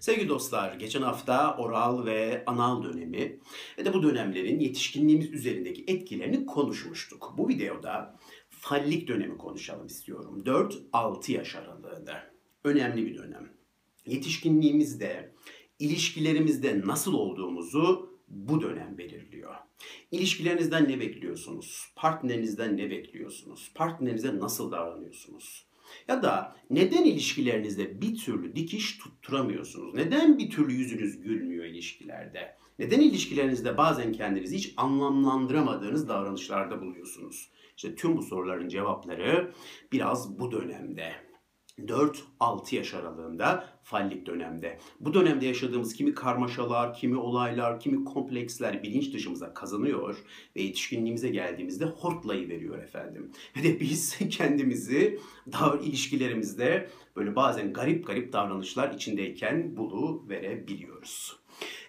Sevgili dostlar, geçen hafta oral ve anal dönemi ve de bu dönemlerin yetişkinliğimiz üzerindeki etkilerini konuşmuştuk. Bu videoda fallik dönemi konuşalım istiyorum. 4-6 yaş aralığında. Önemli bir dönem. Yetişkinliğimizde, ilişkilerimizde nasıl olduğumuzu bu dönem belirliyor. İlişkilerinizden ne bekliyorsunuz? Partnerinizden ne bekliyorsunuz? Partnerinize nasıl davranıyorsunuz? Ya da neden ilişkilerinizde bir türlü dikiş tutturamıyorsunuz? Neden bir türlü yüzünüz gülmüyor ilişkilerde? Neden ilişkilerinizde bazen kendinizi hiç anlamlandıramadığınız davranışlarda buluyorsunuz? İşte tüm bu soruların cevapları biraz bu dönemde. 4-6 yaş aralığında fallik dönemde. Bu dönemde yaşadığımız kimi karmaşalar, kimi olaylar, kimi kompleksler bilinç dışımıza kazanıyor ve yetişkinliğimize geldiğimizde hortlayı veriyor efendim. Ve de biz kendimizi daha ilişkilerimizde böyle bazen garip garip davranışlar içindeyken bulu verebiliyoruz.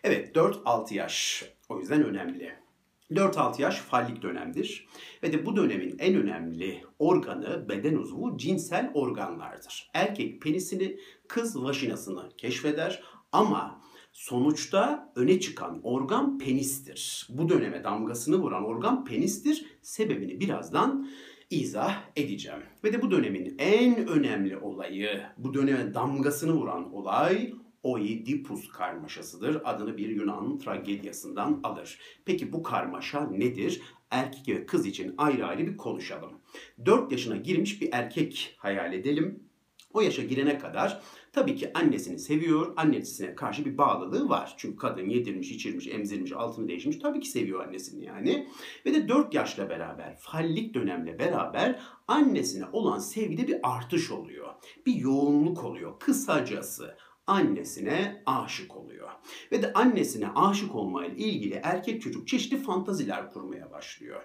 Evet 4-6 yaş o yüzden önemli. 4-6 yaş fallik dönemdir ve de bu dönemin en önemli organı beden uzvu cinsel organlardır. Erkek penisini, kız vajinasını keşfeder ama sonuçta öne çıkan organ penistir. Bu döneme damgasını vuran organ penistir. Sebebini birazdan izah edeceğim. Ve de bu dönemin en önemli olayı, bu döneme damgasını vuran olay Oidipus karmaşasıdır. Adını bir Yunan tragedyasından alır. Peki bu karmaşa nedir? Erkek ve kız için ayrı ayrı bir konuşalım. 4 yaşına girmiş bir erkek hayal edelim. O yaşa girene kadar tabii ki annesini seviyor, annesine karşı bir bağlılığı var. Çünkü kadın yedirmiş, içirmiş, emzirmiş, altını değişmiş. Tabii ki seviyor annesini yani. Ve de 4 yaşla beraber, fallik dönemle beraber annesine olan sevgide bir artış oluyor. Bir yoğunluk oluyor. Kısacası annesine aşık oluyor. Ve de annesine aşık olmayla ilgili erkek çocuk çeşitli fantaziler kurmaya başlıyor.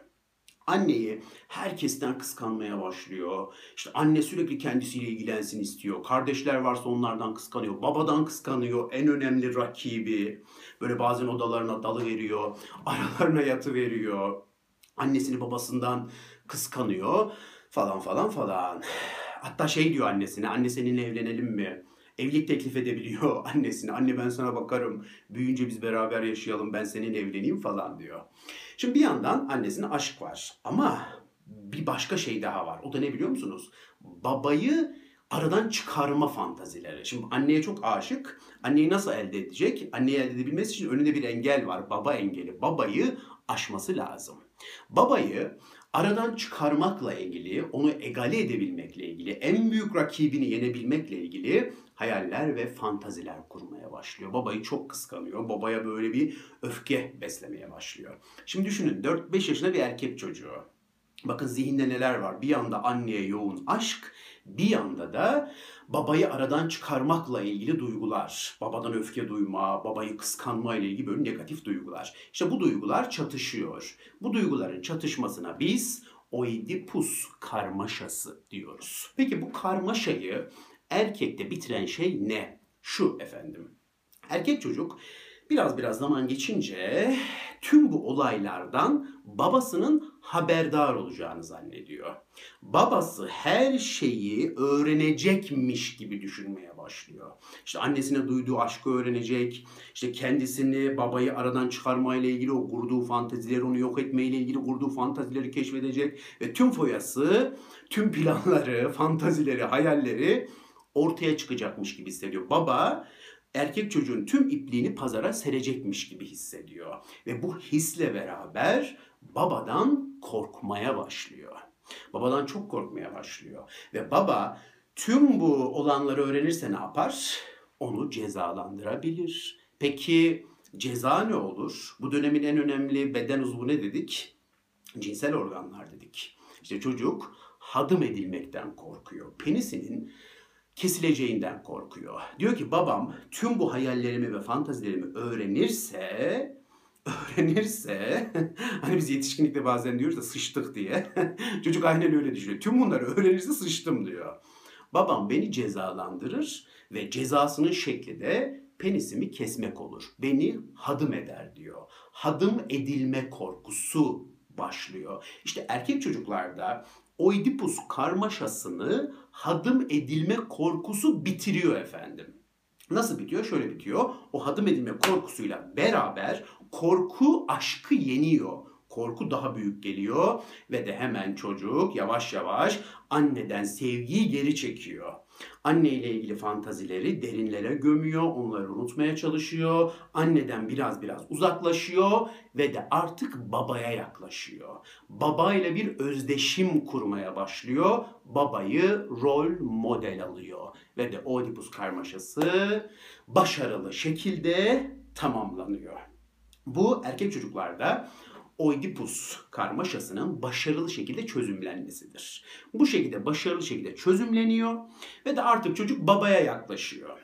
Anneyi herkesten kıskanmaya başlıyor. İşte anne sürekli kendisiyle ilgilensin istiyor. Kardeşler varsa onlardan kıskanıyor. Babadan kıskanıyor. En önemli rakibi. Böyle bazen odalarına dalı veriyor. Aralarına yatı veriyor. Annesini babasından kıskanıyor falan falan falan. Hatta şey diyor annesine, anne seninle evlenelim mi? Evlilik teklif edebiliyor annesine. Anne ben sana bakarım. Büyüyünce biz beraber yaşayalım. Ben seninle evleneyim falan diyor. Şimdi bir yandan annesine aşk var. Ama bir başka şey daha var. O da ne biliyor musunuz? Babayı aradan çıkarma fantazileri. Şimdi anneye çok aşık. Anneyi nasıl elde edecek? Anneyi elde edebilmesi için önünde bir engel var. Baba engeli. Babayı aşması lazım. Babayı aradan çıkarmakla ilgili, onu egale edebilmekle ilgili, en büyük rakibini yenebilmekle ilgili hayaller ve fantaziler kurmaya başlıyor. Babayı çok kıskanıyor. Babaya böyle bir öfke beslemeye başlıyor. Şimdi düşünün 4-5 yaşında bir erkek çocuğu. Bakın zihinde neler var. Bir yanda anneye yoğun aşk, bir yanda da babayı aradan çıkarmakla ilgili duygular. Babadan öfke duyma, babayı kıskanma ile ilgili böyle negatif duygular. İşte bu duygular çatışıyor. Bu duyguların çatışmasına biz Oidipus karmaşası diyoruz. Peki bu karmaşayı erkekte bitiren şey ne? Şu efendim. Erkek çocuk biraz biraz zaman geçince tüm bu olaylardan babasının haberdar olacağını zannediyor. Babası her şeyi öğrenecekmiş gibi düşünmeye başlıyor. İşte annesine duyduğu aşkı öğrenecek, işte kendisini babayı aradan çıkarmayla ilgili o kurduğu fantezileri, onu yok etmeyle ilgili kurduğu fantezileri keşfedecek ve tüm foyası, tüm planları, fantazileri, hayalleri ortaya çıkacakmış gibi hissediyor. Baba erkek çocuğun tüm ipliğini pazara serecekmiş gibi hissediyor. Ve bu hisle beraber babadan korkmaya başlıyor. Babadan çok korkmaya başlıyor. Ve baba tüm bu olanları öğrenirse ne yapar? Onu cezalandırabilir. Peki ceza ne olur? Bu dönemin en önemli beden uzvu ne dedik? Cinsel organlar dedik. İşte çocuk hadım edilmekten korkuyor. Penisinin kesileceğinden korkuyor. Diyor ki babam tüm bu hayallerimi ve fantazilerimi öğrenirse öğrenirse hani biz yetişkinlikte bazen diyoruz da sıçtık diye. Çocuk aynen öyle düşünüyor. Tüm bunları öğrenirse sıçtım diyor. Babam beni cezalandırır ve cezasının şekli de penisimi kesmek olur. Beni hadım eder diyor. Hadım edilme korkusu başlıyor. İşte erkek çocuklarda Oidipus karmaşasını hadım edilme korkusu bitiriyor efendim. Nasıl bitiyor? Şöyle bitiyor. O hadım edilme korkusuyla beraber korku aşkı yeniyor. Korku daha büyük geliyor ve de hemen çocuk yavaş yavaş anneden sevgiyi geri çekiyor. Anne ile ilgili fantazileri derinlere gömüyor, onları unutmaya çalışıyor. Anneden biraz biraz uzaklaşıyor ve de artık babaya yaklaşıyor. Babayla bir özdeşim kurmaya başlıyor. Babayı rol model alıyor ve de Oedipus karmaşası başarılı şekilde tamamlanıyor. Bu erkek çocuklarda Oedipus karmaşasının başarılı şekilde çözümlenmesidir. Bu şekilde başarılı şekilde çözümleniyor ve de artık çocuk babaya yaklaşıyor.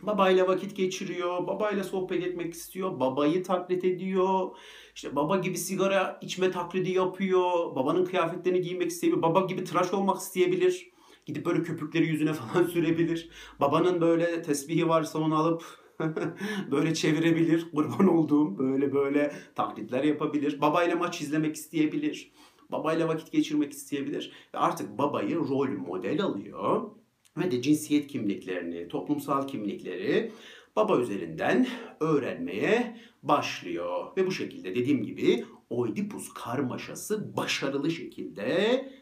Babayla vakit geçiriyor, babayla sohbet etmek istiyor, babayı taklit ediyor. İşte baba gibi sigara içme taklidi yapıyor, babanın kıyafetlerini giymek isteyebilir, baba gibi tıraş olmak isteyebilir. Gidip böyle köpükleri yüzüne falan sürebilir. Babanın böyle tesbihi varsa onu alıp böyle çevirebilir. Kurban olduğum böyle böyle taklitler yapabilir. Babayla maç izlemek isteyebilir. Babayla vakit geçirmek isteyebilir. Ve artık babayı rol model alıyor. Ve de cinsiyet kimliklerini, toplumsal kimlikleri baba üzerinden öğrenmeye başlıyor. Ve bu şekilde dediğim gibi Oedipus karmaşası başarılı şekilde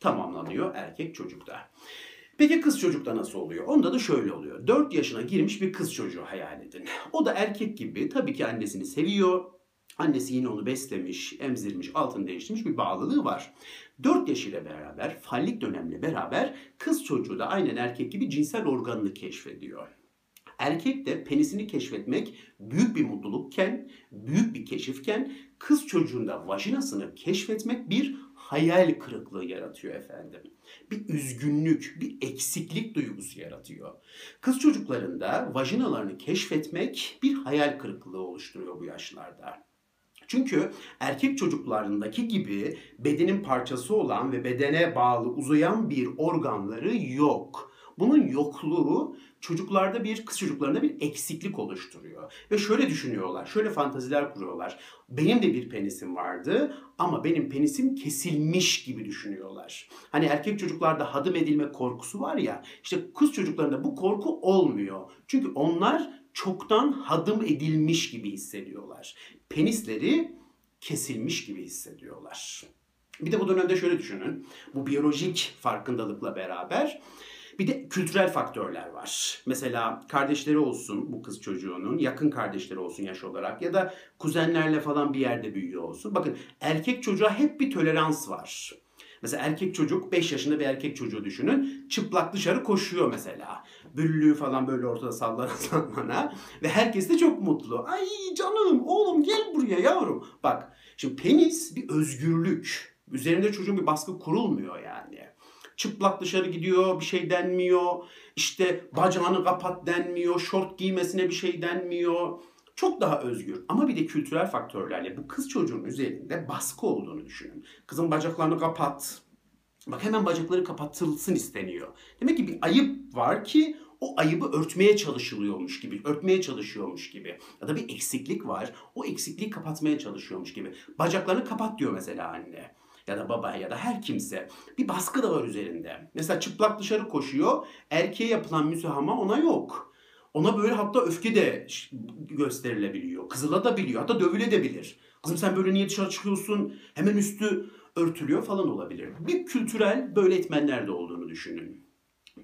tamamlanıyor erkek çocukta. Peki kız çocukta nasıl oluyor? Onda da şöyle oluyor. 4 yaşına girmiş bir kız çocuğu hayal edin. O da erkek gibi tabii ki annesini seviyor. Annesi yine onu beslemiş, emzirmiş, altını değiştirmiş bir bağlılığı var. 4 yaşıyla beraber, fallik dönemle beraber kız çocuğu da aynen erkek gibi cinsel organını keşfediyor. Erkek de penisini keşfetmek büyük bir mutlulukken, büyük bir keşifken kız çocuğunda vajinasını keşfetmek bir hayal kırıklığı yaratıyor efendim. Bir üzgünlük, bir eksiklik duygusu yaratıyor. Kız çocuklarında vajinalarını keşfetmek bir hayal kırıklığı oluşturuyor bu yaşlarda. Çünkü erkek çocuklarındaki gibi bedenin parçası olan ve bedene bağlı uzayan bir organları yok. Bunun yokluğu çocuklarda bir, kız çocuklarında bir eksiklik oluşturuyor. Ve şöyle düşünüyorlar, şöyle fantaziler kuruyorlar. Benim de bir penisim vardı ama benim penisim kesilmiş gibi düşünüyorlar. Hani erkek çocuklarda hadım edilme korkusu var ya, işte kız çocuklarında bu korku olmuyor. Çünkü onlar çoktan hadım edilmiş gibi hissediyorlar. Penisleri kesilmiş gibi hissediyorlar. Bir de bu dönemde şöyle düşünün. Bu biyolojik farkındalıkla beraber bir de kültürel faktörler var. Mesela kardeşleri olsun bu kız çocuğunun, yakın kardeşleri olsun yaş olarak ya da kuzenlerle falan bir yerde büyüyor olsun. Bakın erkek çocuğa hep bir tolerans var. Mesela erkek çocuk 5 yaşında bir erkek çocuğu düşünün. Çıplak dışarı koşuyor mesela. Büllüğü falan böyle ortada sallana sallana. Ve herkes de çok mutlu. Ay canım oğlum gel buraya yavrum. Bak şimdi penis bir özgürlük. Üzerinde çocuğun bir baskı kurulmuyor yani. Çıplak dışarı gidiyor bir şey denmiyor. İşte bacağını kapat denmiyor. Şort giymesine bir şey denmiyor. Çok daha özgür ama bir de kültürel faktörlerle bu kız çocuğun üzerinde baskı olduğunu düşünün. Kızın bacaklarını kapat. Bak hemen bacakları kapatılsın isteniyor. Demek ki bir ayıp var ki o ayıbı örtmeye çalışılıyormuş gibi, örtmeye çalışıyormuş gibi. Ya da bir eksiklik var. O eksikliği kapatmaya çalışıyormuş gibi. Bacaklarını kapat diyor mesela anne ya da baba ya da her kimse bir baskı da var üzerinde. Mesela çıplak dışarı koşuyor. Erkeğe yapılan müsahama ona yok. Ona böyle hatta öfke de gösterilebiliyor. Kızıla da biliyor. Hatta dövüle de bilir. Kızım sen böyle niye dışarı çıkıyorsun? Hemen üstü örtülüyor falan olabilir. Bir kültürel böyle etmenler de olduğunu düşünün.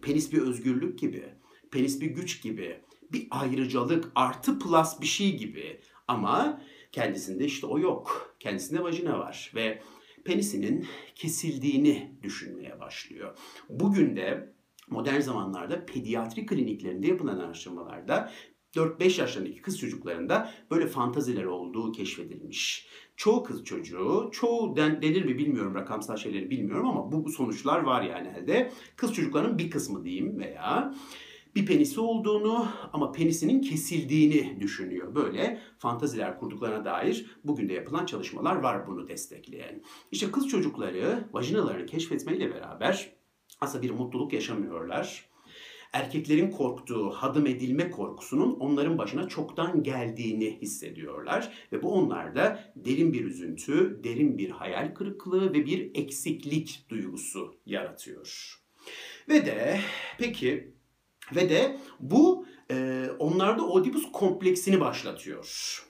Penis bir özgürlük gibi. Penis bir güç gibi. Bir ayrıcalık artı plus bir şey gibi. Ama kendisinde işte o yok. Kendisinde vajina var ve penisinin kesildiğini düşünmeye başlıyor. Bugün de modern zamanlarda pediatri kliniklerinde yapılan araştırmalarda 4-5 yaşlarındaki kız çocuklarında böyle fantaziler olduğu keşfedilmiş. Çoğu kız çocuğu, çoğu den, denir mi bilmiyorum rakamsal şeyleri bilmiyorum ama bu, bu sonuçlar var yani elde. Kız çocukların bir kısmı diyeyim veya bir penisi olduğunu ama penisinin kesildiğini düşünüyor. Böyle fantaziler kurduklarına dair bugün de yapılan çalışmalar var bunu destekleyen. İşte kız çocukları vajinalarını keşfetmeyle beraber aslında bir mutluluk yaşamıyorlar. Erkeklerin korktuğu hadım edilme korkusunun onların başına çoktan geldiğini hissediyorlar ve bu onlarda derin bir üzüntü, derin bir hayal kırıklığı ve bir eksiklik duygusu yaratıyor. Ve de peki ve de bu e, onlarda Oedipus kompleksini başlatıyor.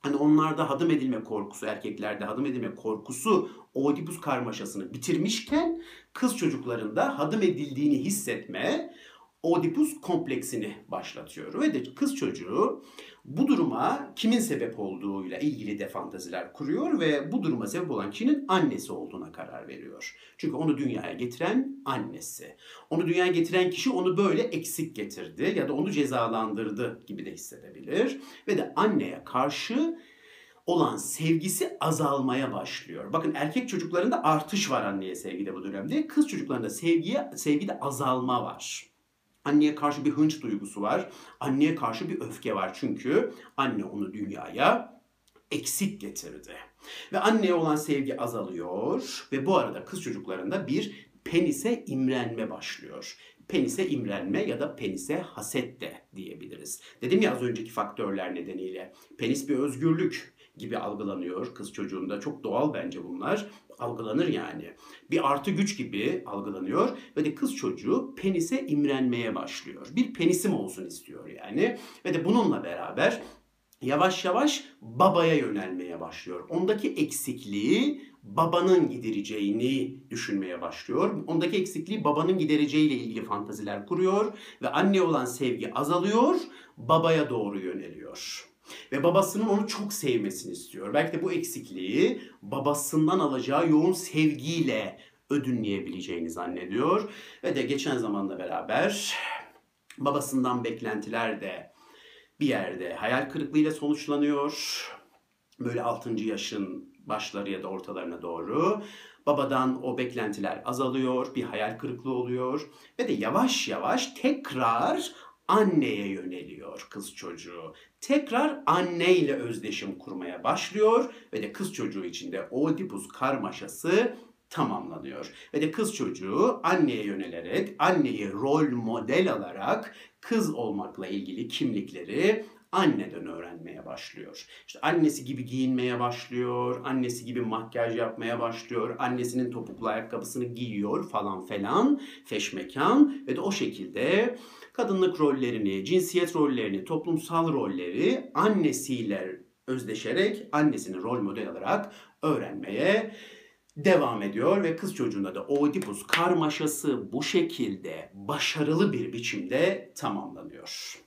Hani onlarda hadım edilme korkusu, erkeklerde hadım edilme korkusu Oedipus karmaşasını bitirmişken kız çocuklarında hadım edildiğini hissetme Oedipus kompleksini başlatıyor. Ve de kız çocuğu bu duruma kimin sebep olduğuyla ilgili de fantaziler kuruyor ve bu duruma sebep olan kişinin annesi olduğuna karar veriyor. Çünkü onu dünyaya getiren annesi. Onu dünyaya getiren kişi onu böyle eksik getirdi ya da onu cezalandırdı gibi de hissedebilir. Ve de anneye karşı olan sevgisi azalmaya başlıyor. Bakın erkek çocuklarında artış var anneye sevgide bu dönemde. Kız çocuklarında sevgiye, sevgide azalma var. Anneye karşı bir hınç duygusu var. Anneye karşı bir öfke var. Çünkü anne onu dünyaya eksik getirdi. Ve anneye olan sevgi azalıyor ve bu arada kız çocuklarında bir penise imrenme başlıyor. Penise imrenme ya da penise haset de diyebiliriz. Dedim ya az önceki faktörler nedeniyle. Penis bir özgürlük gibi algılanıyor kız çocuğunda. Çok doğal bence bunlar. Algılanır yani. Bir artı güç gibi algılanıyor ve de kız çocuğu penise imrenmeye başlıyor. Bir penisim olsun istiyor yani. Ve de bununla beraber yavaş yavaş babaya yönelmeye başlıyor. Ondaki eksikliği babanın gidereceğini düşünmeye başlıyor. Ondaki eksikliği babanın gidereceğiyle ilgili fantaziler kuruyor ve anne olan sevgi azalıyor, babaya doğru yöneliyor. Ve babasının onu çok sevmesini istiyor. Belki de bu eksikliği babasından alacağı yoğun sevgiyle ödünleyebileceğini zannediyor. Ve de geçen zamanda beraber babasından beklentiler de bir yerde hayal kırıklığıyla sonuçlanıyor. Böyle 6. yaşın başları ya da ortalarına doğru. Babadan o beklentiler azalıyor, bir hayal kırıklığı oluyor ve de yavaş yavaş tekrar anneye yöneliyor kız çocuğu. Tekrar anneyle özdeşim kurmaya başlıyor ve de kız çocuğu içinde Oedipus karmaşası tamamlanıyor. Ve de kız çocuğu anneye yönelerek, anneyi rol model alarak kız olmakla ilgili kimlikleri anneden öğrenmeye başlıyor. İşte annesi gibi giyinmeye başlıyor, annesi gibi makyaj yapmaya başlıyor, annesinin topuklu ayakkabısını giyiyor falan falan, feşmekan ve de o şekilde kadınlık rollerini, cinsiyet rollerini, toplumsal rolleri annesiyle özdeşerek annesini rol model alarak öğrenmeye devam ediyor ve kız çocuğunda da Oedipus karmaşası bu şekilde başarılı bir biçimde tamamlanıyor.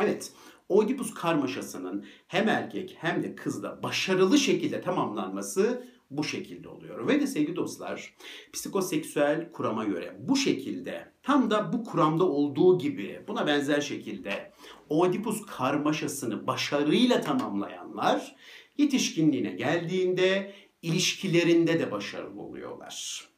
Evet, Oedipus karmaşasının hem erkek hem de kızda başarılı şekilde tamamlanması bu şekilde oluyor. Ve de sevgili dostlar psikoseksüel kurama göre bu şekilde tam da bu kuramda olduğu gibi buna benzer şekilde Oedipus karmaşasını başarıyla tamamlayanlar yetişkinliğine geldiğinde ilişkilerinde de başarılı oluyorlar.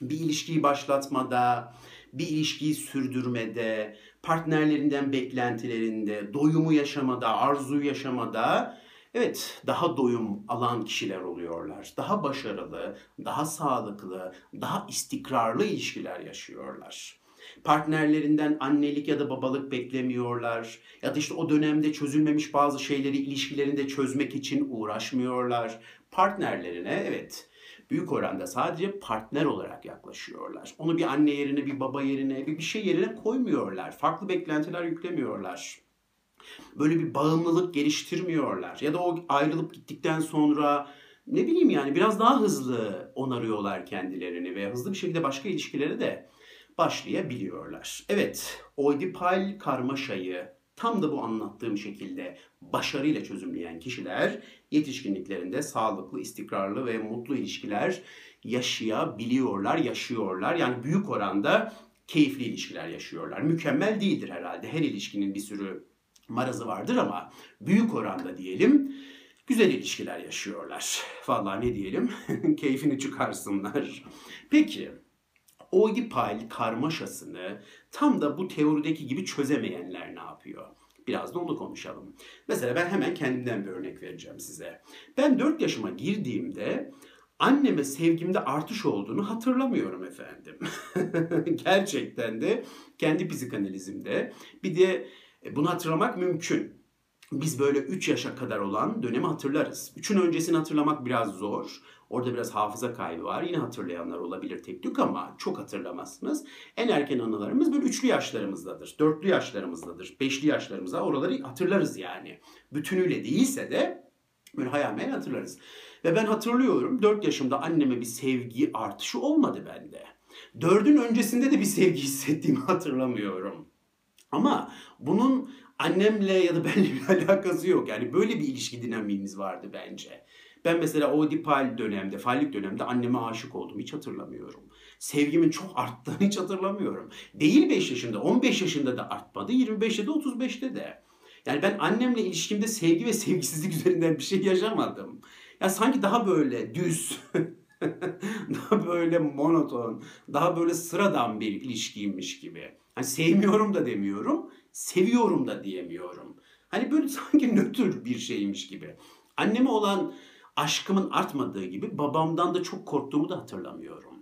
Bir ilişkiyi başlatmada, bir ilişkiyi sürdürmede, partnerlerinden beklentilerinde, doyumu yaşamada, arzuyu yaşamada evet daha doyum alan kişiler oluyorlar. Daha başarılı, daha sağlıklı, daha istikrarlı ilişkiler yaşıyorlar. Partnerlerinden annelik ya da babalık beklemiyorlar. Ya da işte o dönemde çözülmemiş bazı şeyleri ilişkilerinde çözmek için uğraşmıyorlar. Partnerlerine evet büyük oranda sadece partner olarak yaklaşıyorlar. Onu bir anne yerine, bir baba yerine, bir bir şey yerine koymuyorlar. Farklı beklentiler yüklemiyorlar. Böyle bir bağımlılık geliştirmiyorlar. Ya da o ayrılıp gittikten sonra ne bileyim yani biraz daha hızlı onarıyorlar kendilerini ve hızlı bir şekilde başka ilişkilere de başlayabiliyorlar. Evet, Oedipal karmaşayı tam da bu anlattığım şekilde başarıyla çözümleyen kişiler yetişkinliklerinde sağlıklı, istikrarlı ve mutlu ilişkiler yaşayabiliyorlar, yaşıyorlar. Yani büyük oranda keyifli ilişkiler yaşıyorlar. Mükemmel değildir herhalde. Her ilişkinin bir sürü marazı vardır ama büyük oranda diyelim güzel ilişkiler yaşıyorlar. Vallahi ne diyelim keyfini çıkarsınlar. Peki Oedipal karmaşasını tam da bu teorideki gibi çözemeyenler ne yapıyor? Biraz da onu konuşalım. Mesela ben hemen kendimden bir örnek vereceğim size. Ben 4 yaşıma girdiğimde anneme sevgimde artış olduğunu hatırlamıyorum efendim. Gerçekten de kendi psikanalizimde bir de bunu hatırlamak mümkün. biz böyle 3 yaşa kadar olan dönemi hatırlarız. 3'ün öncesini hatırlamak biraz zor. Orada biraz hafıza kaybı var. Yine hatırlayanlar olabilir tek tük ama çok hatırlamazsınız. En erken anılarımız böyle üçlü yaşlarımızdadır. Dörtlü yaşlarımızdadır. Beşli yaşlarımızda oraları hatırlarız yani. Bütünüyle değilse de böyle hayal hatırlarız. Ve ben hatırlıyorum 4 yaşımda anneme bir sevgi artışı olmadı bende. Dördün öncesinde de bir sevgi hissettiğimi hatırlamıyorum. Ama bunun annemle ya da benimle bir alakası yok. Yani böyle bir ilişki dinamiğimiz vardı bence. Ben mesela o dipal dönemde, fallik dönemde anneme aşık oldum. Hiç hatırlamıyorum. Sevgimin çok arttığını hiç hatırlamıyorum. Değil 5 yaşında, 15 yaşında da artmadı. 25'te de 35'te de. Yani ben annemle ilişkimde sevgi ve sevgisizlik üzerinden bir şey yaşamadım. Ya sanki daha böyle düz, daha böyle monoton, daha böyle sıradan bir ilişkiymiş gibi. Hani sevmiyorum da demiyorum, seviyorum da diyemiyorum. Hani böyle sanki nötr bir şeymiş gibi. Anneme olan aşkımın artmadığı gibi babamdan da çok korktuğumu da hatırlamıyorum.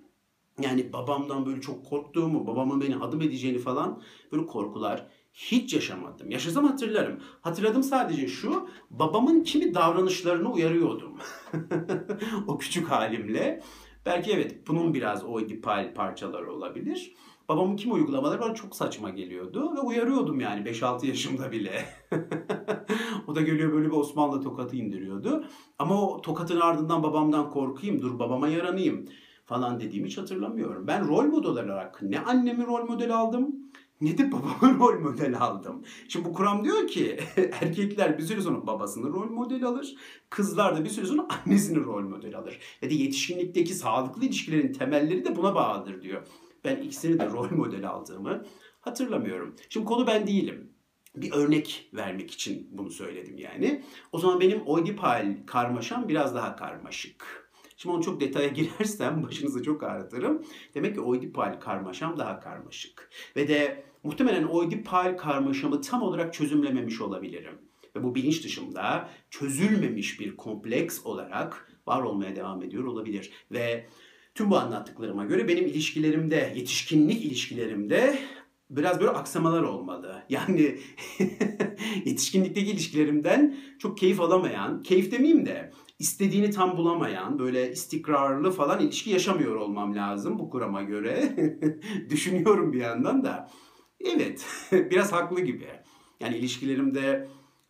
Yani babamdan böyle çok korktuğumu, babamın beni adım edeceğini falan böyle korkular hiç yaşamadım. Yaşasam hatırlarım. Hatırladım sadece şu, babamın kimi davranışlarını uyarıyordum. o küçük halimle. Belki evet bunun biraz oidipal parçaları olabilir. Babamın kim uygulamaları bana çok saçma geliyordu ve uyarıyordum yani 5-6 yaşımda bile. o da geliyor böyle bir Osmanlı tokatı indiriyordu. Ama o tokatın ardından babamdan korkayım, dur babama yaranayım falan dediğimi hiç hatırlamıyorum. Ben rol model olarak ne annemi rol model aldım ne de babamı rol model aldım. Şimdi bu kuram diyor ki erkekler bir süre sonra babasını rol model alır. Kızlar da bir süre sonra annesini rol model alır. Ve de yetişkinlikteki sağlıklı ilişkilerin temelleri de buna bağlıdır diyor. Ben ikisini de rol model aldığımı hatırlamıyorum. Şimdi konu ben değilim. Bir örnek vermek için bunu söyledim yani. O zaman benim Oedipal karmaşam biraz daha karmaşık. Şimdi onu çok detaya girersem başınızı çok ağrıtırım. Demek ki Oedipal karmaşam daha karmaşık. Ve de muhtemelen Oedipal karmaşamı tam olarak çözümlememiş olabilirim. Ve bu bilinç dışımda çözülmemiş bir kompleks olarak var olmaya devam ediyor olabilir. Ve Tüm bu anlattıklarıma göre benim ilişkilerimde, yetişkinlik ilişkilerimde biraz böyle aksamalar olmalı. Yani yetişkinlikteki ilişkilerimden çok keyif alamayan, keyif demeyeyim de istediğini tam bulamayan, böyle istikrarlı falan ilişki yaşamıyor olmam lazım bu kurama göre. Düşünüyorum bir yandan da. Evet, biraz haklı gibi. Yani ilişkilerimde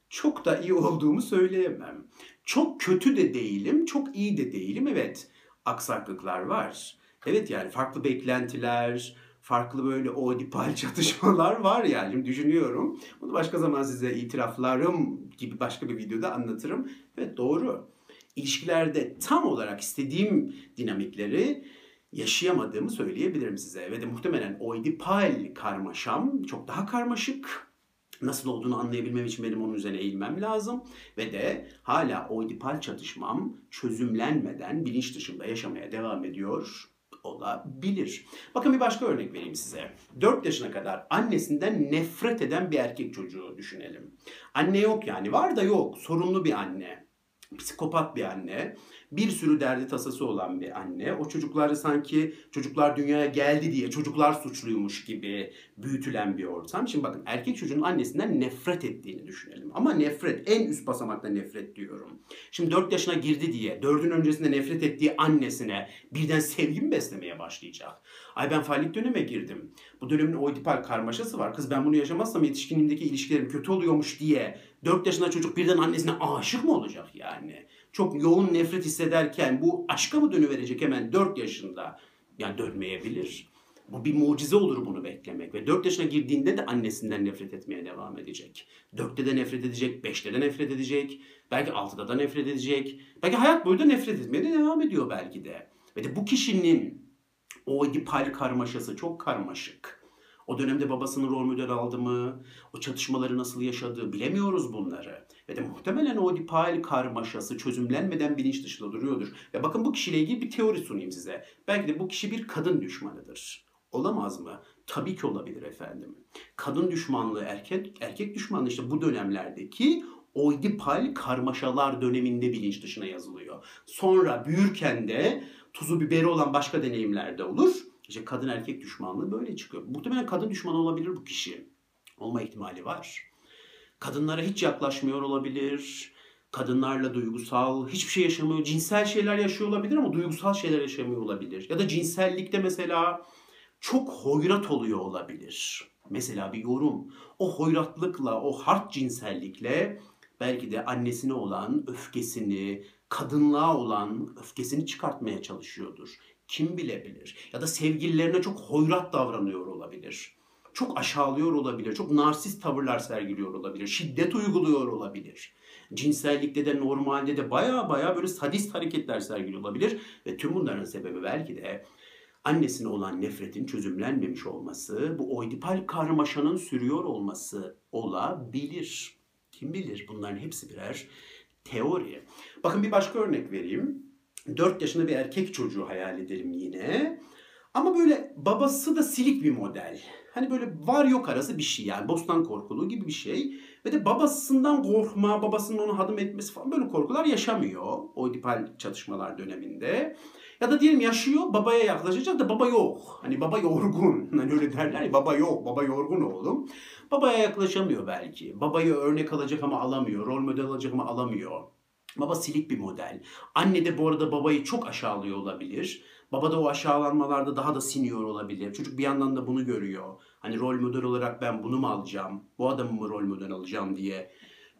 çok da iyi olduğumu söyleyemem. Çok kötü de değilim, çok iyi de değilim. Evet, aksaklıklar var. Evet yani farklı beklentiler, farklı böyle odipal çatışmalar var yani. Şimdi düşünüyorum. Bunu başka zaman size itiraflarım gibi başka bir videoda anlatırım. Evet doğru. İlişkilerde tam olarak istediğim dinamikleri yaşayamadığımı söyleyebilirim size. Ve de muhtemelen oidipal karmaşam çok daha karmaşık nasıl olduğunu anlayabilmem için benim onun üzerine eğilmem lazım. Ve de hala o dipal çatışmam çözümlenmeden bilinç dışında yaşamaya devam ediyor olabilir. Bakın bir başka örnek vereyim size. 4 yaşına kadar annesinden nefret eden bir erkek çocuğu düşünelim. Anne yok yani var da yok. Sorunlu bir anne. Psikopat bir anne bir sürü derdi tasası olan bir anne. O çocukları sanki çocuklar dünyaya geldi diye çocuklar suçluymuş gibi büyütülen bir ortam. Şimdi bakın erkek çocuğun annesinden nefret ettiğini düşünelim. Ama nefret en üst basamakta nefret diyorum. Şimdi 4 yaşına girdi diye 4'ün öncesinde nefret ettiği annesine birden sevgi mi beslemeye başlayacak? Ay ben fallik döneme girdim. Bu dönemin oidipal karmaşası var. Kız ben bunu yaşamazsam yetişkinliğimdeki ilişkilerim kötü oluyormuş diye 4 yaşında çocuk birden annesine aşık mı olacak yani? Çok yoğun nefret hissederken bu aşka mı dönüverecek hemen 4 yaşında? Yani dönmeyebilir. Bu bir mucize olur bunu beklemek. Ve 4 yaşına girdiğinde de annesinden nefret etmeye devam edecek. 4'te de nefret edecek, 5'te de nefret edecek. Belki 6'da da nefret edecek. Belki hayat boyu da nefret etmeye de devam ediyor belki de. Ve de bu kişinin o dipal karmaşası çok karmaşık. O dönemde babasının rol model aldı mı? O çatışmaları nasıl yaşadı? Bilemiyoruz bunları. Ve de muhtemelen o dipal karmaşası çözümlenmeden bilinç dışında duruyordur. Ve bakın bu kişiyle ilgili bir teori sunayım size. Belki de bu kişi bir kadın düşmanıdır. Olamaz mı? Tabii ki olabilir efendim. Kadın düşmanlığı, erkek erkek düşmanlığı işte bu dönemlerdeki oidipal karmaşalar döneminde bilinç dışına yazılıyor. Sonra büyürken de tuzu biberi olan başka deneyimlerde olur. İşte kadın erkek düşmanlığı böyle çıkıyor. Muhtemelen kadın düşmanı olabilir bu kişi. Olma ihtimali var Kadınlara hiç yaklaşmıyor olabilir. Kadınlarla duygusal hiçbir şey yaşamıyor. Cinsel şeyler yaşıyor olabilir ama duygusal şeyler yaşamıyor olabilir. Ya da cinsellikte mesela çok hoyrat oluyor olabilir. Mesela bir yorum. O hoyratlıkla, o hard cinsellikle belki de annesine olan öfkesini, kadınlığa olan öfkesini çıkartmaya çalışıyordur. Kim bilebilir? Ya da sevgililerine çok hoyrat davranıyor olabilir. Çok aşağılıyor olabilir. Çok narsist tavırlar sergiliyor olabilir. Şiddet uyguluyor olabilir. Cinsellikte de normalde de baya baya böyle sadist hareketler sergiliyor olabilir. Ve tüm bunların sebebi belki de annesine olan nefretin çözümlenmemiş olması, bu oidipal karmaşanın sürüyor olması olabilir. Kim bilir bunların hepsi birer teori. Bakın bir başka örnek vereyim. 4 yaşında bir erkek çocuğu hayal edelim yine. Babası da silik bir model. Hani böyle var yok arası bir şey yani bostan korkuluğu gibi bir şey. Ve de babasından korkma, babasının onu hadım etmesi falan böyle korkular yaşamıyor. Oidipal çatışmalar döneminde. Ya da diyelim yaşıyor babaya yaklaşacak da baba yok. Hani baba yorgun. Hani öyle derler ya baba yok, baba yorgun oğlum. Babaya yaklaşamıyor belki. Babayı örnek alacak ama alamıyor. Rol model alacak ama alamıyor. Baba silik bir model. Anne de bu arada babayı çok aşağılıyor olabilir. Baba da o aşağılanmalarda daha da siniyor olabilir. Çocuk bir yandan da bunu görüyor. Hani rol model olarak ben bunu mu alacağım? Bu adamı mı rol model alacağım diye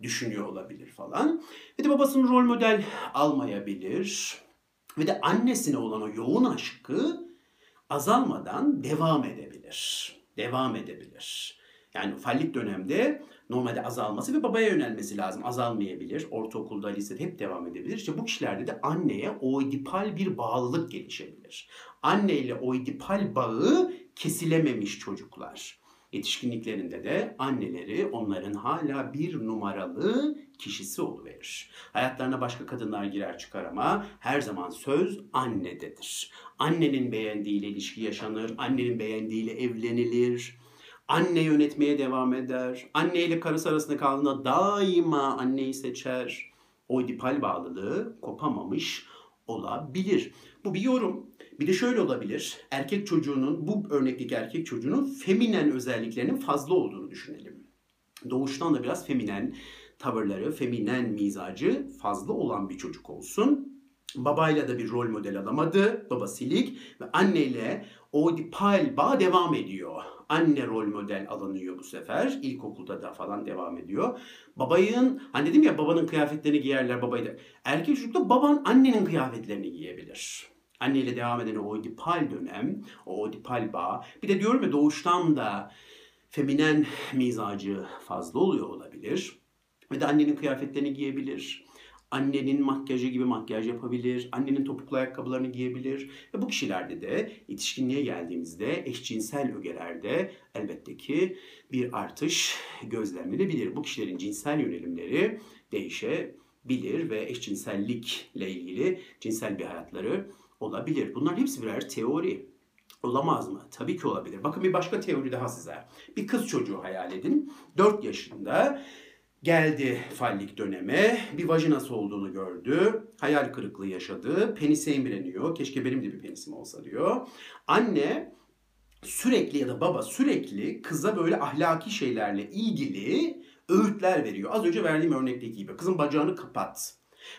düşünüyor olabilir falan. Ve de babasının rol model almayabilir. Ve de annesine olan o yoğun aşkı azalmadan devam edebilir. Devam edebilir. Yani fallik dönemde normalde azalması ve babaya yönelmesi lazım. Azalmayabilir. Ortaokulda, lisede hep devam edebilir. İşte bu kişilerde de anneye oidipal bir bağlılık gelişebilir. Anne ile oidipal bağı kesilememiş çocuklar. Yetişkinliklerinde de anneleri onların hala bir numaralı kişisi oluverir. Hayatlarına başka kadınlar girer çıkar ama her zaman söz annededir. Annenin beğendiğiyle ilişki yaşanır, annenin beğendiğiyle evlenilir. Anne yönetmeye devam eder. Anne ile karısı arasında kaldığında daima anneyi seçer. O dipal bağlılığı kopamamış olabilir. Bu bir yorum. Bir de şöyle olabilir. Erkek çocuğunun, bu örnekteki erkek çocuğunun feminen özelliklerinin fazla olduğunu düşünelim. Doğuştan da biraz feminen tavırları, feminen mizacı fazla olan bir çocuk olsun. Babayla da bir rol model alamadı. Baba silik ve anneyle o dipal bağ devam ediyor. Anne rol model alınıyor bu sefer. İlkokulda da falan devam ediyor. Babayın, hani dedim ya babanın kıyafetlerini giyerler babayı da. Erkek çocukta baban annenin kıyafetlerini giyebilir. Anneyle devam eden o odipal dönem, o odipal bağ. Bir de diyorum ya doğuştan da feminen mizacı fazla oluyor olabilir. Ve de annenin kıyafetlerini giyebilir. Annenin makyajı gibi makyaj yapabilir. Annenin topuklu ayakkabılarını giyebilir. Ve bu kişilerde de yetişkinliğe geldiğimizde eşcinsel ögelerde elbette ki bir artış gözlemlenebilir. Bu kişilerin cinsel yönelimleri değişebilir ve eşcinsellikle ilgili cinsel bir hayatları olabilir. Bunların hepsi birer teori. Olamaz mı? Tabii ki olabilir. Bakın bir başka teori daha size. Bir kız çocuğu hayal edin. 4 yaşında geldi fallik döneme. Bir vajinası olduğunu gördü. Hayal kırıklığı yaşadı. Penise imreniyor. Keşke benim de bir penisim olsa diyor. Anne sürekli ya da baba sürekli kıza böyle ahlaki şeylerle ilgili öğütler veriyor. Az önce verdiğim örnekteki gibi. Kızın bacağını kapat.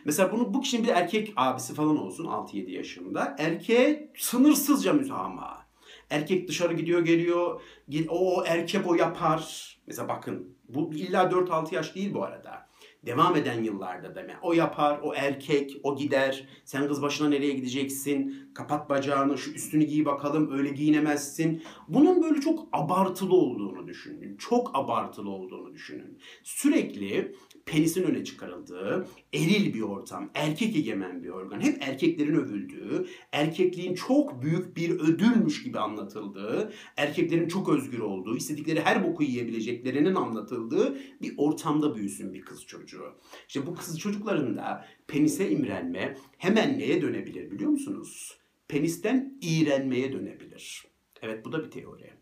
Mesela bunu bu kişinin bir erkek abisi falan olsun 6-7 yaşında. Erkeğe sınırsızca müsamaha. Erkek dışarı gidiyor geliyor. O erkek o yapar. Mesela bakın bu illa 4-6 yaş değil bu arada. Devam eden yıllarda deme. O yapar, o erkek, o gider. Sen kız başına nereye gideceksin? Kapat bacağını, şu üstünü giy bakalım, öyle giyinemezsin. Bunun böyle çok abartılı olduğunu düşünün. Çok abartılı olduğunu düşünün. Sürekli penisin öne çıkarıldığı, eril bir ortam, erkek egemen bir organ, hep erkeklerin övüldüğü, erkekliğin çok büyük bir ödülmüş gibi anlatıldığı, erkeklerin çok özgür olduğu, istedikleri her boku yiyebileceklerinin anlatıldığı bir ortamda büyüsün bir kız çocuğu. İşte bu kız çocuklarında penise imrenme hemen neye dönebilir biliyor musunuz? Penisten iğrenmeye dönebilir. Evet bu da bir teori.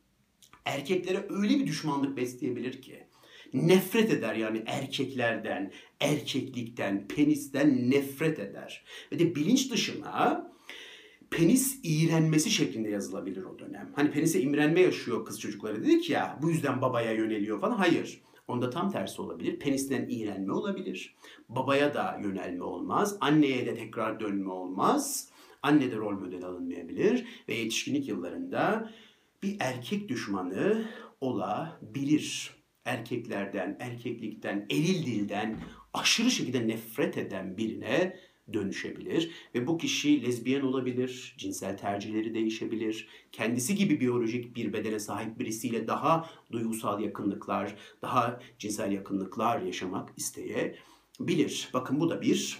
Erkeklere öyle bir düşmanlık besleyebilir ki nefret eder yani erkeklerden, erkeklikten, penisten nefret eder. Ve de bilinç dışına penis iğrenmesi şeklinde yazılabilir o dönem. Hani penise imrenme yaşıyor kız çocukları dedik ya bu yüzden babaya yöneliyor falan. Hayır. Onda tam tersi olabilir. Penisten iğrenme olabilir. Babaya da yönelme olmaz. Anneye de tekrar dönme olmaz. Anne de rol model alınmayabilir. Ve yetişkinlik yıllarında bir erkek düşmanı olabilir. Erkeklerden, erkeklikten, eril dilden aşırı şekilde nefret eden birine dönüşebilir ve bu kişi lezbiyen olabilir, cinsel tercihleri değişebilir, kendisi gibi biyolojik bir bedene sahip birisiyle daha duygusal yakınlıklar, daha cinsel yakınlıklar yaşamak isteyebilir. Bakın bu da bir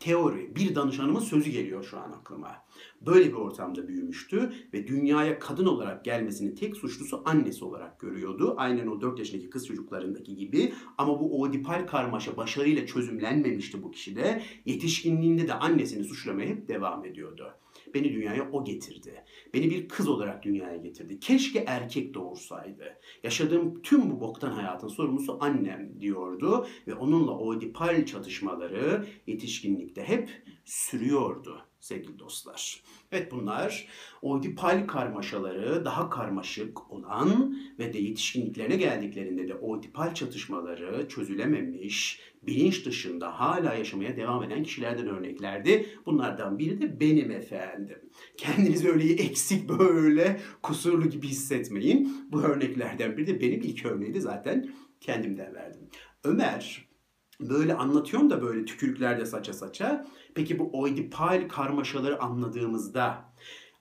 teori. Bir danışanımın sözü geliyor şu an aklıma. Böyle bir ortamda büyümüştü ve dünyaya kadın olarak gelmesinin tek suçlusu annesi olarak görüyordu. Aynen o 4 yaşındaki kız çocuklarındaki gibi. Ama bu oedipal karmaşa başarıyla çözümlenmemişti bu kişide. Yetişkinliğinde de annesini suçlamaya hep devam ediyordu. Beni dünyaya o getirdi. Beni bir kız olarak dünyaya getirdi. Keşke erkek doğursaydı. Yaşadığım tüm bu boktan hayatın sorumlusu annem diyordu ve onunla oedipal çatışmaları yetişkinlikte hep sürüyordu sevgili dostlar. Evet bunlar oedipal karmaşaları daha karmaşık olan ve de yetişkinliklerine geldiklerinde de oedipal çatışmaları çözülememiş, bilinç dışında hala yaşamaya devam eden kişilerden örneklerdi. Bunlardan biri de benim efendim. Kendinizi öyle eksik böyle kusurlu gibi hissetmeyin. Bu örneklerden biri de benim ilk örneği zaten kendimden verdim. Ömer böyle anlatıyorum da böyle tükürüklerde saça saça. Peki bu oidipal karmaşaları anladığımızda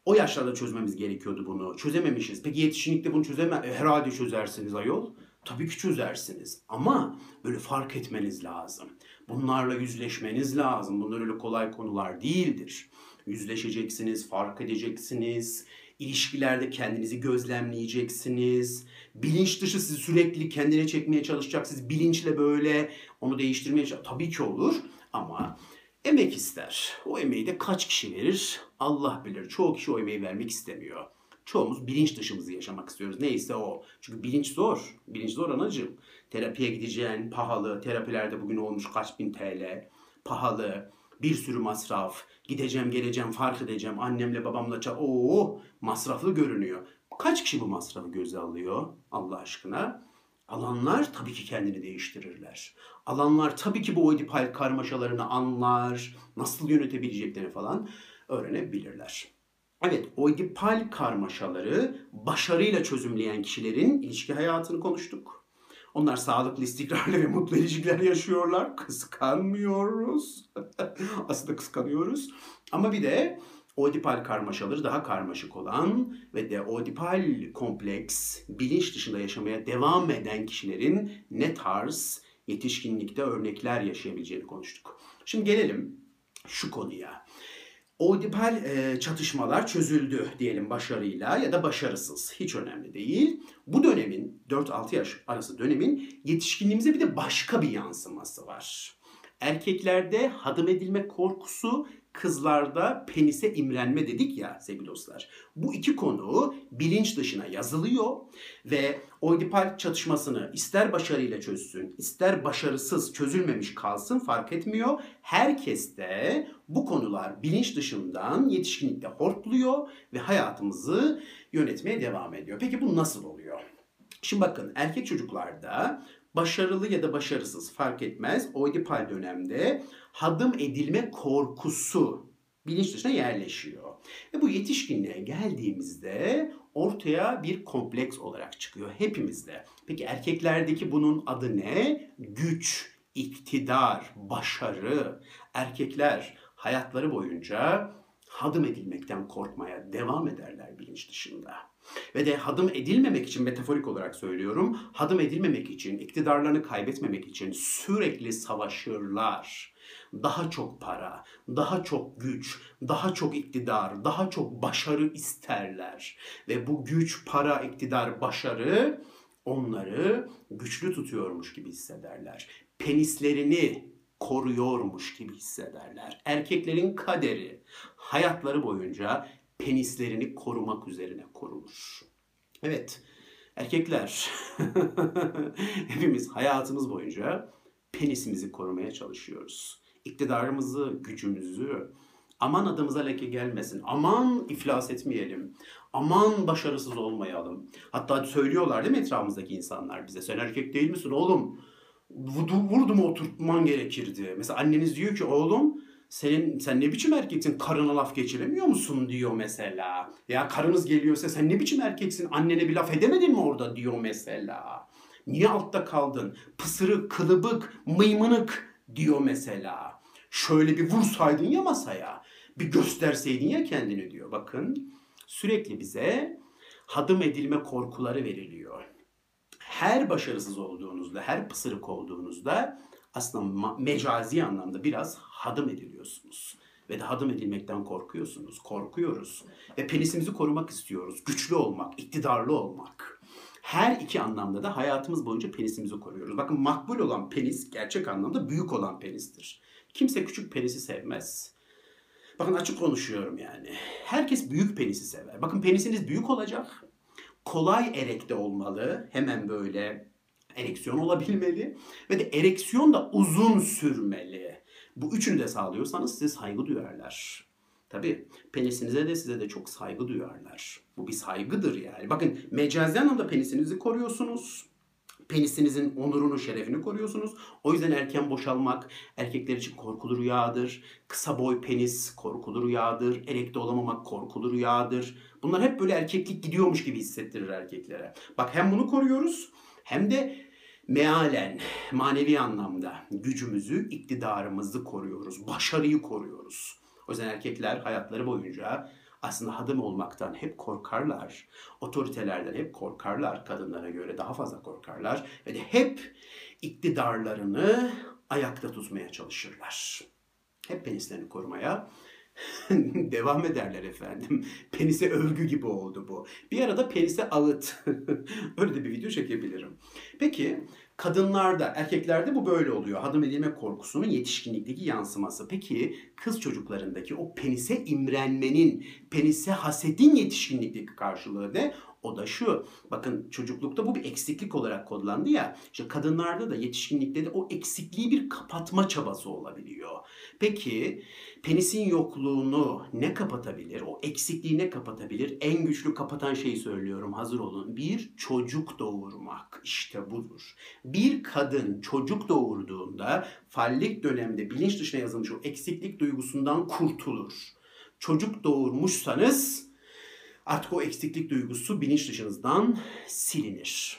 o yaşlarda çözmemiz gerekiyordu bunu. Çözememişiz. Peki yetişkinlikte bunu çözeme e, herhalde çözersiniz ayol. Tabii ki çözersiniz. Ama böyle fark etmeniz lazım. Bunlarla yüzleşmeniz lazım. Bunlar öyle kolay konular değildir. Yüzleşeceksiniz, fark edeceksiniz. İlişkilerde kendinizi gözlemleyeceksiniz. Bilinç dışı sizi sürekli kendine çekmeye çalışacak. Siz bilinçle böyle onu değiştirmeye. Tabii ki olur ama emek ister. O emeği de kaç kişi verir? Allah bilir. Çoğu kişi o emeği vermek istemiyor. Çoğumuz bilinç dışımızı yaşamak istiyoruz. Neyse o. Çünkü bilinç zor. Bilinç zor anacığım. Terapiye gideceğin pahalı. Terapilerde bugün olmuş kaç bin TL. Pahalı. Bir sürü masraf. Gideceğim geleceğim fark edeceğim. Annemle babamla çal. Oo masraflı görünüyor. Kaç kişi bu masrafı göze alıyor Allah aşkına? Alanlar tabii ki kendini değiştirirler. Alanlar tabii ki bu oedipal karmaşalarını anlar, nasıl yönetebileceklerini falan öğrenebilirler. Evet, oedipal karmaşaları başarıyla çözümleyen kişilerin ilişki hayatını konuştuk. Onlar sağlıklı, istikrarlı ve mutlu ilişkiler yaşıyorlar. Kıskanmıyoruz. Aslında kıskanıyoruz. Ama bir de Oedipal karmaşaları daha karmaşık olan ve de oedipal kompleks bilinç dışında yaşamaya devam eden kişilerin ne tarz yetişkinlikte örnekler yaşayabileceğini konuştuk. Şimdi gelelim şu konuya. Oedipal e, çatışmalar çözüldü diyelim başarıyla ya da başarısız. Hiç önemli değil. Bu dönemin 4-6 yaş arası dönemin yetişkinliğimize bir de başka bir yansıması var. Erkeklerde hadım edilme korkusu kızlarda penise imrenme dedik ya sevgili dostlar. Bu iki konu bilinç dışına yazılıyor ve oidipal çatışmasını ister başarıyla çözsün, ister başarısız çözülmemiş kalsın fark etmiyor. Herkes de bu konular bilinç dışından yetişkinlikte hortluyor ve hayatımızı yönetmeye devam ediyor. Peki bu nasıl oluyor? Şimdi bakın erkek çocuklarda başarılı ya da başarısız fark etmez. Oedipal dönemde hadım edilme korkusu bilinç dışına yerleşiyor. Ve bu yetişkinliğe geldiğimizde ortaya bir kompleks olarak çıkıyor hepimizde. Peki erkeklerdeki bunun adı ne? Güç, iktidar, başarı. Erkekler hayatları boyunca hadım edilmekten korkmaya devam ederler bilinç dışında. Ve de hadım edilmemek için metaforik olarak söylüyorum, hadım edilmemek için, iktidarlarını kaybetmemek için sürekli savaşırlar. Daha çok para, daha çok güç, daha çok iktidar, daha çok başarı isterler. Ve bu güç, para, iktidar, başarı onları güçlü tutuyormuş gibi hissederler. Penislerini koruyormuş gibi hissederler. Erkeklerin kaderi hayatları boyunca penislerini korumak üzerine kurulur. Evet, erkekler hepimiz hayatımız boyunca penisimizi korumaya çalışıyoruz. İktidarımızı, gücümüzü, Aman adımıza leke gelmesin. Aman iflas etmeyelim. Aman başarısız olmayalım. Hatta söylüyorlar değil mi etrafımızdaki insanlar bize. Sen erkek değil misin oğlum? Vurdu, vurdu mu oturtman gerekirdi. Mesela anneniz diyor ki oğlum senin sen ne biçim erkeksin karına laf geçiremiyor musun diyor mesela. Ya karınız geliyorsa sen ne biçim erkeksin annene bir laf edemedin mi orada diyor mesela. Niye altta kaldın? Pısırık, kılıbık, mıymınık diyor mesela. Şöyle bir vursaydın ya masaya. Bir gösterseydin ya kendini diyor. Bakın sürekli bize hadım edilme korkuları veriliyor. Her başarısız olduğunuzda, her pısırık olduğunuzda aslında mecazi anlamda biraz hadım ediliyorsunuz. Ve de hadım edilmekten korkuyorsunuz, korkuyoruz. Ve penisimizi korumak istiyoruz. Güçlü olmak, iktidarlı olmak. Her iki anlamda da hayatımız boyunca penisimizi koruyoruz. Bakın makbul olan penis gerçek anlamda büyük olan penistir. Kimse küçük penisi sevmez. Bakın açık konuşuyorum yani. Herkes büyük penisi sever. Bakın penisiniz büyük olacak. Kolay erekte olmalı. Hemen böyle ereksiyon olabilmeli. Ve de ereksiyon da uzun sürmeli. Bu üçünü de sağlıyorsanız size saygı duyarlar. Tabi penisinize de size de çok saygı duyarlar. Bu bir saygıdır yani. Bakın mecazi anlamda penisinizi koruyorsunuz. Penisinizin onurunu, şerefini koruyorsunuz. O yüzden erken boşalmak erkekler için korkulu rüyadır. Kısa boy penis korkulu rüyadır. Erekte olamamak korkulu rüyadır. Bunlar hep böyle erkeklik gidiyormuş gibi hissettirir erkeklere. Bak hem bunu koruyoruz hem de mealen, manevi anlamda gücümüzü, iktidarımızı koruyoruz. Başarıyı koruyoruz. O yüzden erkekler hayatları boyunca aslında hadım olmaktan hep korkarlar. Otoritelerden hep korkarlar. Kadınlara göre daha fazla korkarlar. Ve de hep iktidarlarını ayakta tutmaya çalışırlar. Hep penislerini korumaya devam ederler efendim. Penise övgü gibi oldu bu. Bir arada penise ağıt. Öyle de bir video çekebilirim. Peki Kadınlarda, erkeklerde bu böyle oluyor. Hadım edilme korkusunun yetişkinlikteki yansıması. Peki kız çocuklarındaki o penise imrenmenin, penise hasedin yetişkinlikteki karşılığı ne? O da şu. Bakın çocuklukta bu bir eksiklik olarak kodlandı ya. İşte kadınlarda da yetişkinlikte de o eksikliği bir kapatma çabası olabiliyor. Peki penisin yokluğunu ne kapatabilir? O eksikliği ne kapatabilir? En güçlü kapatan şeyi söylüyorum. Hazır olun. Bir çocuk doğurmak. İşte budur. Bir kadın çocuk doğurduğunda fallik dönemde bilinç dışına yazılmış o eksiklik duygusundan kurtulur. Çocuk doğurmuşsanız Artık o eksiklik duygusu bilinç dışınızdan silinir.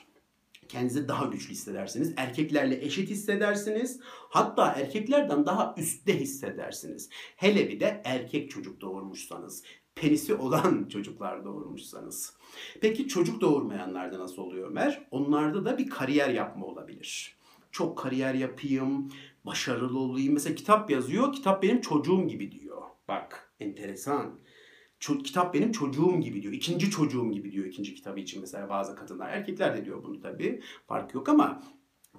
Kendinizi daha güçlü hissedersiniz. Erkeklerle eşit hissedersiniz. Hatta erkeklerden daha üstte hissedersiniz. Hele bir de erkek çocuk doğurmuşsanız penisi olan çocuklar doğurmuşsanız. Peki çocuk doğurmayanlarda nasıl oluyor Ömer? Onlarda da bir kariyer yapma olabilir. Çok kariyer yapayım, başarılı olayım. Mesela kitap yazıyor, kitap benim çocuğum gibi diyor. Bak enteresan kitap benim çocuğum gibi diyor. İkinci çocuğum gibi diyor ikinci kitabı için mesela bazı kadınlar. Erkekler de diyor bunu tabii. Fark yok ama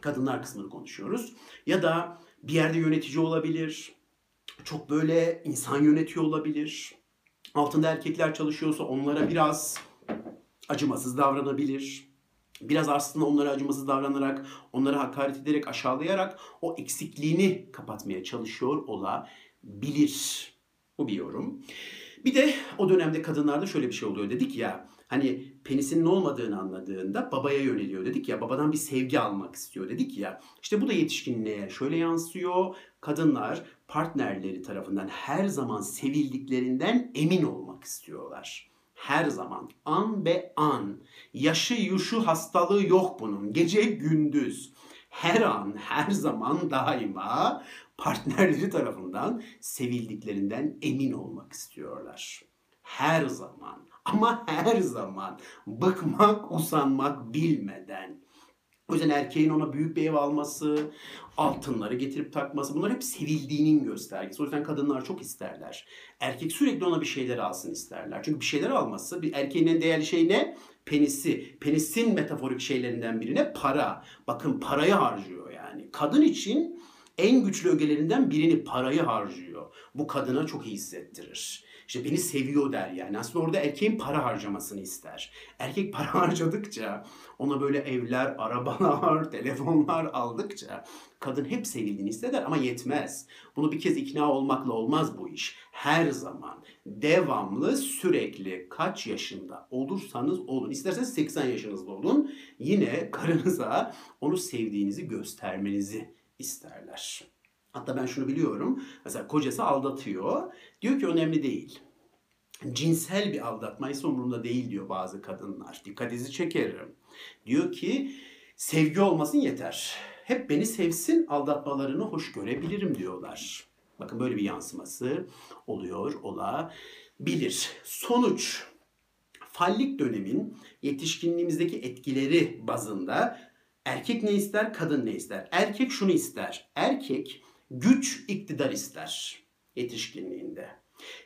kadınlar kısmını konuşuyoruz. Ya da bir yerde yönetici olabilir. Çok böyle insan yönetiyor olabilir. Altında erkekler çalışıyorsa onlara biraz acımasız davranabilir. Biraz aslında onlara acımasız davranarak, onlara hakaret ederek, aşağılayarak o eksikliğini kapatmaya çalışıyor olabilir. Bu bir yorum. Bir de o dönemde kadınlarda şöyle bir şey oluyor dedik ya. Hani penisinin olmadığını anladığında babaya yöneliyor dedik ya. Babadan bir sevgi almak istiyor dedik ya. İşte bu da yetişkinliğe şöyle yansıyor. Kadınlar partnerleri tarafından her zaman sevildiklerinden emin olmak istiyorlar. Her zaman an be an. Yaşı yuşu hastalığı yok bunun. Gece gündüz her an, her zaman daima partnerleri tarafından sevildiklerinden emin olmak istiyorlar. Her zaman ama her zaman bıkmak, usanmak bilmeden. O yüzden erkeğin ona büyük bir ev alması, altınları getirip takması bunlar hep sevildiğinin göstergesi. O yüzden kadınlar çok isterler. Erkek sürekli ona bir şeyler alsın isterler. Çünkü bir şeyler alması, bir erkeğin en değerli şey ne? Penisi. Penisin metaforik şeylerinden birine para. Bakın parayı harcıyor yani. Kadın için en güçlü ögelerinden birini parayı harcıyor. Bu kadına çok iyi hissettirir. İşte beni seviyor der yani. Aslında orada erkeğin para harcamasını ister. Erkek para harcadıkça ona böyle evler, arabalar, telefonlar aldıkça kadın hep sevildiğini hisseder ama yetmez. Bunu bir kez ikna olmakla olmaz bu iş. Her zaman devamlı sürekli kaç yaşında olursanız olun. İsterseniz 80 yaşınızda olun. Yine karınıza onu sevdiğinizi göstermenizi isterler. Hatta ben şunu biliyorum. Mesela kocası aldatıyor. Diyor ki önemli değil. Cinsel bir aldatmaysa umurumda değil diyor bazı kadınlar. Dikkatinizi çekerim. Diyor ki sevgi olmasın yeter. Hep beni sevsin aldatmalarını hoş görebilirim diyorlar. Bakın böyle bir yansıması oluyor olabilir. Sonuç fallik dönemin yetişkinliğimizdeki etkileri bazında erkek ne ister, kadın ne ister? Erkek şunu ister. Erkek güç, iktidar ister yetişkinliğinde.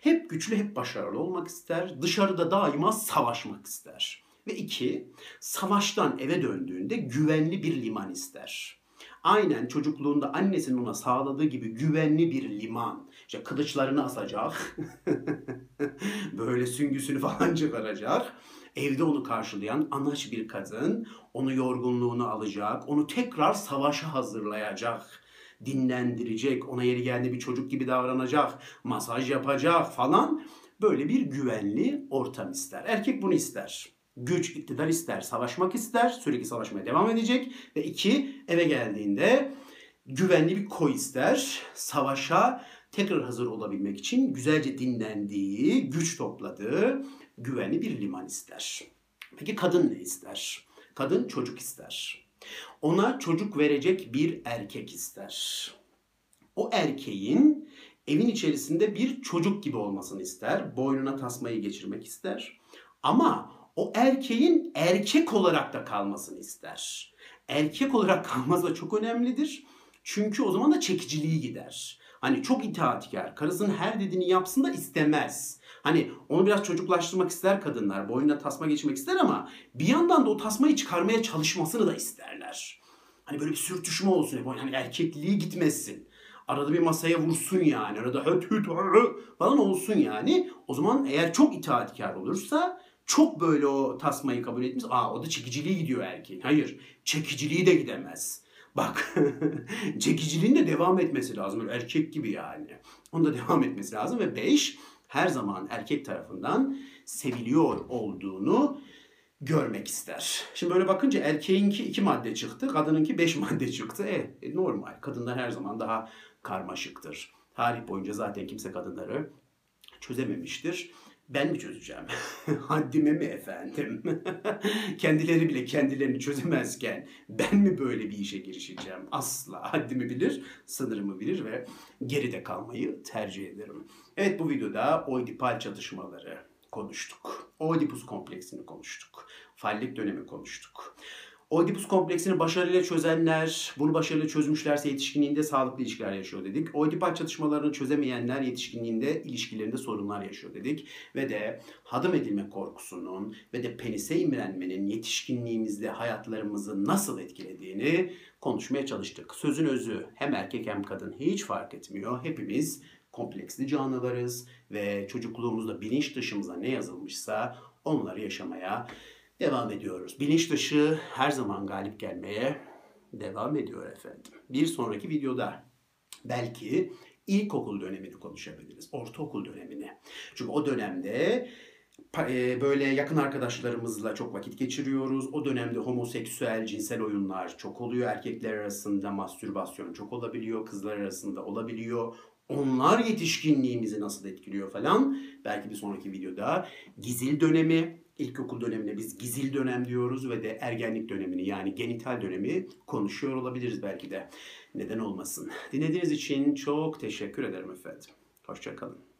Hep güçlü, hep başarılı olmak ister. Dışarıda daima savaşmak ister. Ve iki, savaştan eve döndüğünde güvenli bir liman ister. Aynen çocukluğunda annesinin ona sağladığı gibi güvenli bir liman. İşte kılıçlarını asacak. böyle süngüsünü falan çıkaracak. Evde onu karşılayan anaç bir kadın onu yorgunluğunu alacak. Onu tekrar savaşa hazırlayacak dinlendirecek, ona yeri geldi bir çocuk gibi davranacak, masaj yapacak falan. Böyle bir güvenli ortam ister. Erkek bunu ister. Güç, iktidar ister, savaşmak ister, sürekli savaşmaya devam edecek. Ve iki, eve geldiğinde güvenli bir koy ister, savaşa tekrar hazır olabilmek için güzelce dinlendiği, güç topladığı güvenli bir liman ister. Peki kadın ne ister? Kadın çocuk ister. Ona çocuk verecek bir erkek ister. O erkeğin evin içerisinde bir çocuk gibi olmasını ister. Boynuna tasmayı geçirmek ister. Ama o erkeğin erkek olarak da kalmasını ister. Erkek olarak kalması da çok önemlidir. Çünkü o zaman da çekiciliği gider. Hani çok itaatkar, karısının her dediğini yapsın da istemez. Hani onu biraz çocuklaştırmak ister kadınlar. Boynuna tasma geçmek ister ama bir yandan da o tasmayı çıkarmaya çalışmasını da isterler. Hani böyle bir sürtüşme olsun. Yani erkekliği gitmesin. Arada bir masaya vursun yani. Arada höt höt falan olsun yani. O zaman eğer çok itaatkar olursa çok böyle o tasmayı kabul etmiş. Aa o da çekiciliği gidiyor erkeğin. Hayır. Çekiciliği de gidemez. Bak çekiciliğin de devam etmesi lazım. Böyle erkek gibi yani. Onda devam etmesi lazım. Ve beş her zaman erkek tarafından seviliyor olduğunu görmek ister. Şimdi böyle bakınca erkeğinki iki madde çıktı, kadınınki beş madde çıktı. E, e normal. Kadınlar her zaman daha karmaşıktır. Tarih boyunca zaten kimse kadınları çözememiştir. Ben mi çözeceğim? Haddime mi efendim? Kendileri bile kendilerini çözemezken ben mi böyle bir işe girişeceğim? Asla haddimi bilir, sınırımı bilir ve geride kalmayı tercih ederim. Evet bu videoda oidipal çatışmaları konuştuk. Oedipus kompleksini konuştuk. Fallik dönemi konuştuk. Oedipus kompleksini başarıyla çözenler, bunu başarıyla çözmüşlerse yetişkinliğinde sağlıklı ilişkiler yaşıyor dedik. Oedipal çatışmalarını çözemeyenler yetişkinliğinde ilişkilerinde sorunlar yaşıyor dedik. Ve de hadım edilme korkusunun ve de penise imrenmenin yetişkinliğimizde hayatlarımızı nasıl etkilediğini konuşmaya çalıştık. Sözün özü hem erkek hem kadın hiç fark etmiyor. Hepimiz kompleksli canlılarız ve çocukluğumuzda bilinç dışımıza ne yazılmışsa onları yaşamaya devam ediyoruz. Bilinç dışı her zaman galip gelmeye devam ediyor efendim. Bir sonraki videoda belki ilkokul dönemini konuşabiliriz. Ortaokul dönemini. Çünkü o dönemde e, böyle yakın arkadaşlarımızla çok vakit geçiriyoruz. O dönemde homoseksüel cinsel oyunlar çok oluyor. Erkekler arasında mastürbasyon çok olabiliyor. Kızlar arasında olabiliyor. Onlar yetişkinliğimizi nasıl etkiliyor falan. Belki bir sonraki videoda gizil dönemi, ilkokul dönemine biz gizil dönem diyoruz ve de ergenlik dönemini yani genital dönemi konuşuyor olabiliriz belki de. Neden olmasın. Dinlediğiniz için çok teşekkür ederim efendim. Hoşçakalın.